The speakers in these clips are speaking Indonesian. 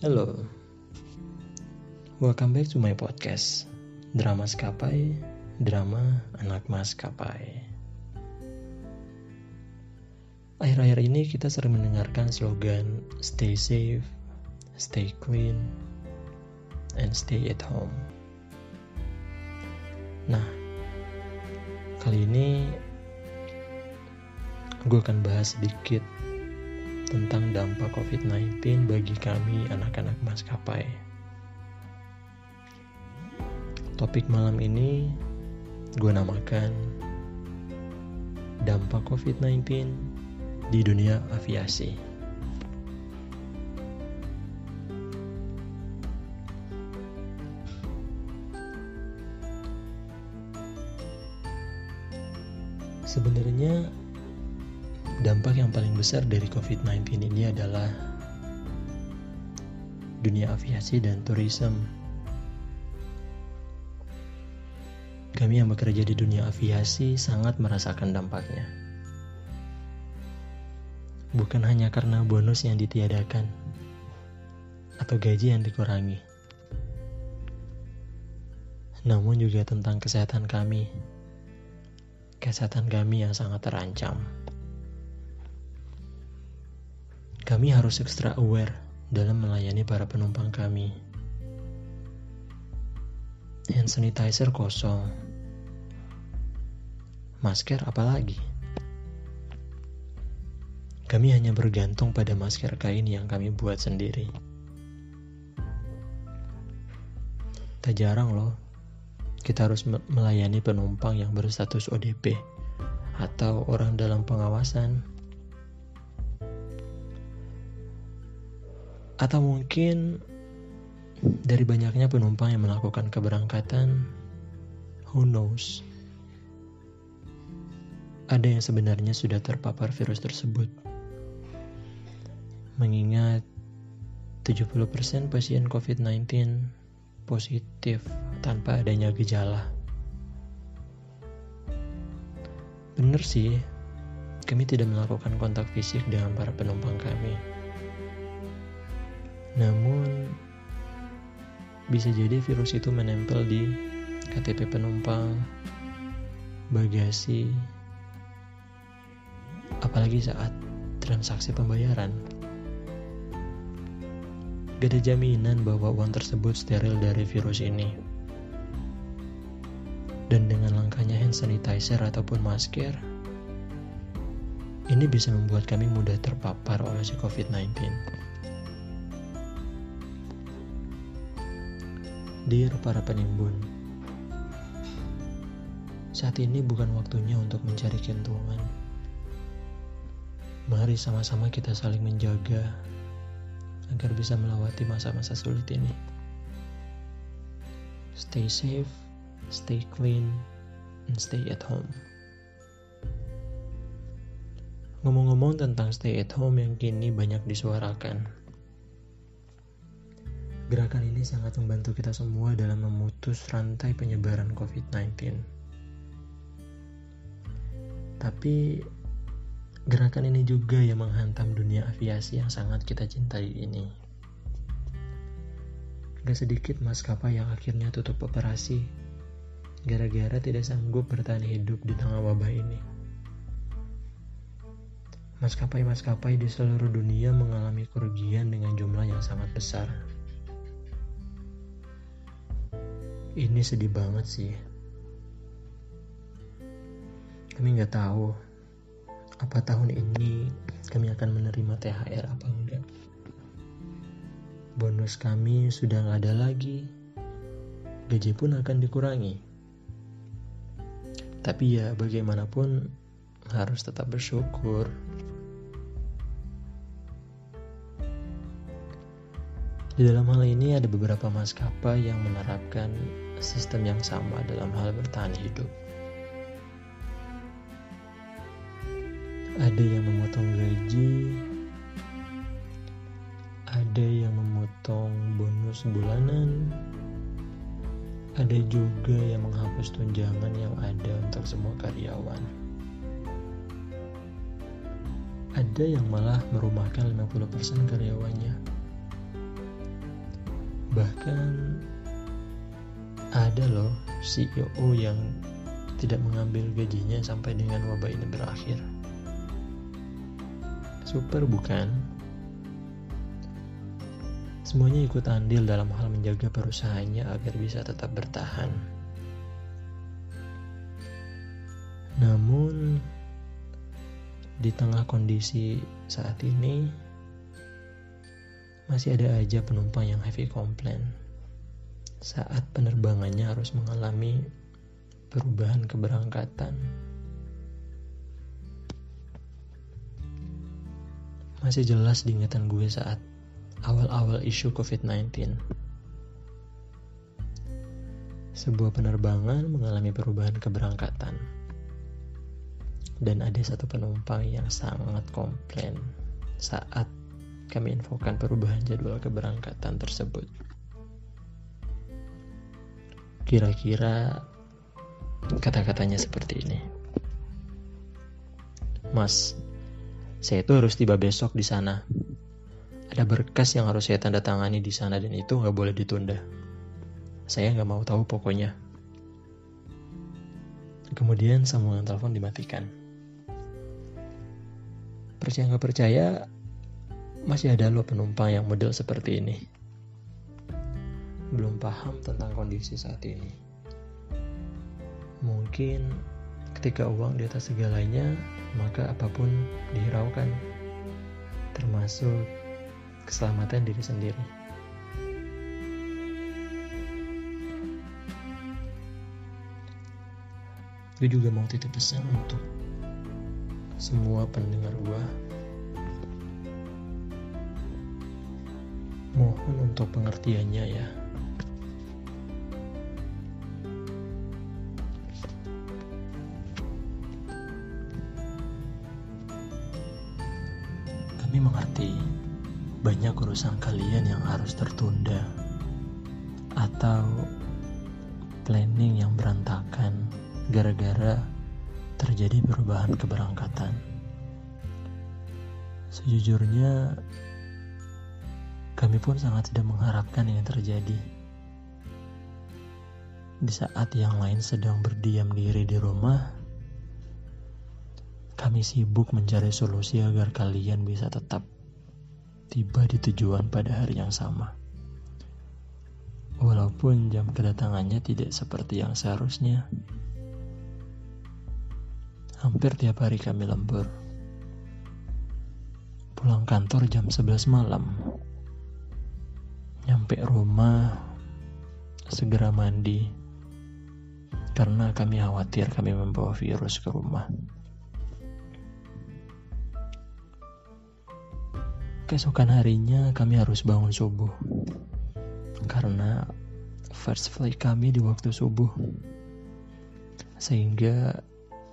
Halo, welcome back to my podcast. Drama Skapai, Drama Anak Maskapai. Akhir-akhir ini kita sering mendengarkan slogan Stay safe, stay clean, and stay at home. Nah, kali ini gue akan bahas sedikit tentang dampak COVID-19 bagi kami anak-anak maskapai. Topik malam ini gue namakan dampak COVID-19 di dunia aviasi. Sebenarnya dampak yang paling besar dari COVID-19 ini adalah dunia aviasi dan tourism. Kami yang bekerja di dunia aviasi sangat merasakan dampaknya. Bukan hanya karena bonus yang ditiadakan atau gaji yang dikurangi, namun juga tentang kesehatan kami. Kesehatan kami yang sangat terancam. Kami harus extra aware dalam melayani para penumpang kami. Hand sanitizer kosong. Masker apalagi? Kami hanya bergantung pada masker kain yang kami buat sendiri. Tak jarang loh, kita harus melayani penumpang yang berstatus ODP atau orang dalam pengawasan Atau mungkin dari banyaknya penumpang yang melakukan keberangkatan, who knows? Ada yang sebenarnya sudah terpapar virus tersebut. Mengingat 70% pasien COVID-19 positif tanpa adanya gejala. Benar sih, kami tidak melakukan kontak fisik dengan para penumpang kami. Namun, bisa jadi virus itu menempel di KTP penumpang, bagasi, apalagi saat transaksi pembayaran. Gak ada jaminan bahwa uang tersebut steril dari virus ini. Dan dengan langkahnya hand sanitizer ataupun masker, ini bisa membuat kami mudah terpapar oleh si COVID-19. Dear para penimbun, saat ini bukan waktunya untuk mencari keuntungan. Mari sama-sama kita saling menjaga agar bisa melewati masa-masa sulit ini. Stay safe, stay clean, and stay at home. Ngomong-ngomong tentang stay at home yang kini banyak disuarakan, Gerakan ini sangat membantu kita semua dalam memutus rantai penyebaran COVID-19. Tapi gerakan ini juga yang menghantam dunia aviasi yang sangat kita cintai ini. Gak sedikit maskapai yang akhirnya tutup operasi gara-gara tidak sanggup bertahan hidup di tengah wabah ini. Maskapai-maskapai di seluruh dunia mengalami kerugian dengan jumlah yang sangat besar. Ini sedih banget sih. Kami nggak tahu apa tahun ini kami akan menerima THR apa enggak. Bonus kami sudah nggak ada lagi. Gaji pun akan dikurangi. Tapi ya bagaimanapun harus tetap bersyukur. Di dalam hal ini ada beberapa maskapai yang menerapkan sistem yang sama dalam hal bertahan hidup. Ada yang memotong gaji, ada yang memotong bonus bulanan, ada juga yang menghapus tunjangan yang ada untuk semua karyawan. Ada yang malah merumahkan 50% karyawannya Bahkan ada loh CEO yang tidak mengambil gajinya sampai dengan wabah ini berakhir. Super bukan? Semuanya ikut andil dalam hal menjaga perusahaannya agar bisa tetap bertahan. Namun, di tengah kondisi saat ini, masih ada aja penumpang yang heavy komplain saat penerbangannya harus mengalami perubahan keberangkatan. Masih jelas diingatan gue saat awal-awal isu COVID-19. Sebuah penerbangan mengalami perubahan keberangkatan. Dan ada satu penumpang yang sangat komplain saat kami infokan perubahan jadwal keberangkatan tersebut. Kira-kira kata-katanya seperti ini. Mas, saya itu harus tiba besok di sana. Ada berkas yang harus saya tanda tangani di sana dan itu nggak boleh ditunda. Saya nggak mau tahu pokoknya. Kemudian sambungan telepon dimatikan. Percaya nggak percaya, masih ada loh penumpang yang model seperti ini. Belum paham tentang kondisi saat ini. Mungkin ketika uang di atas segalanya, maka apa pun dihiraukan, termasuk keselamatan diri sendiri. Gue juga mau titip pesan untuk semua pendengar gue Mohon untuk pengertiannya ya. Kami mengerti banyak urusan kalian yang harus tertunda atau planning yang berantakan gara-gara terjadi perubahan keberangkatan. Sejujurnya, kami pun sangat tidak mengharapkan ini terjadi. Di saat yang lain sedang berdiam diri di rumah, kami sibuk mencari solusi agar kalian bisa tetap tiba di tujuan pada hari yang sama. Walaupun jam kedatangannya tidak seperti yang seharusnya. Hampir tiap hari kami lembur. Pulang kantor jam 11 malam Nyampe rumah, segera mandi, karena kami khawatir kami membawa virus ke rumah. Keesokan harinya kami harus bangun subuh, karena first flight kami di waktu subuh, sehingga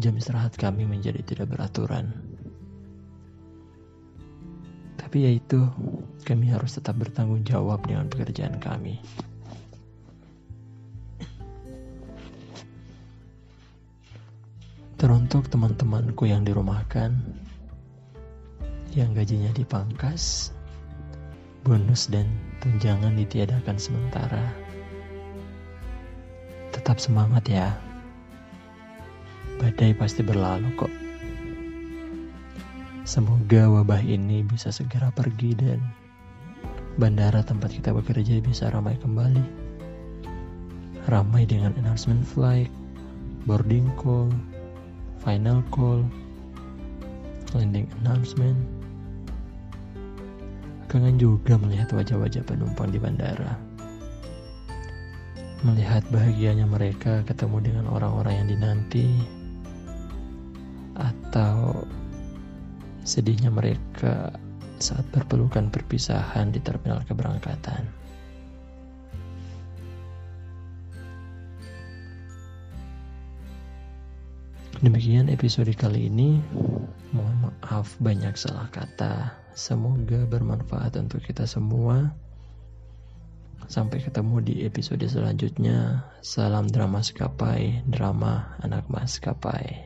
jam istirahat kami menjadi tidak beraturan. Tapi ya itu, kami harus tetap bertanggung jawab dengan pekerjaan kami. Teruntuk teman-temanku yang dirumahkan, yang gajinya dipangkas, bonus dan tunjangan ditiadakan sementara. Tetap semangat ya. Badai pasti berlalu kok. Semoga wabah ini bisa segera pergi dan bandara tempat kita bekerja bisa ramai kembali. Ramai dengan announcement flight, boarding call, final call, landing announcement. Kangen juga melihat wajah-wajah penumpang di bandara. Melihat bahagianya mereka ketemu dengan orang-orang yang dinanti atau sedihnya mereka saat berpelukan perpisahan di terminal keberangkatan. Demikian episode kali ini. Mohon maaf banyak salah kata. Semoga bermanfaat untuk kita semua. Sampai ketemu di episode selanjutnya. Salam drama Skapai, drama anak mas Skapai.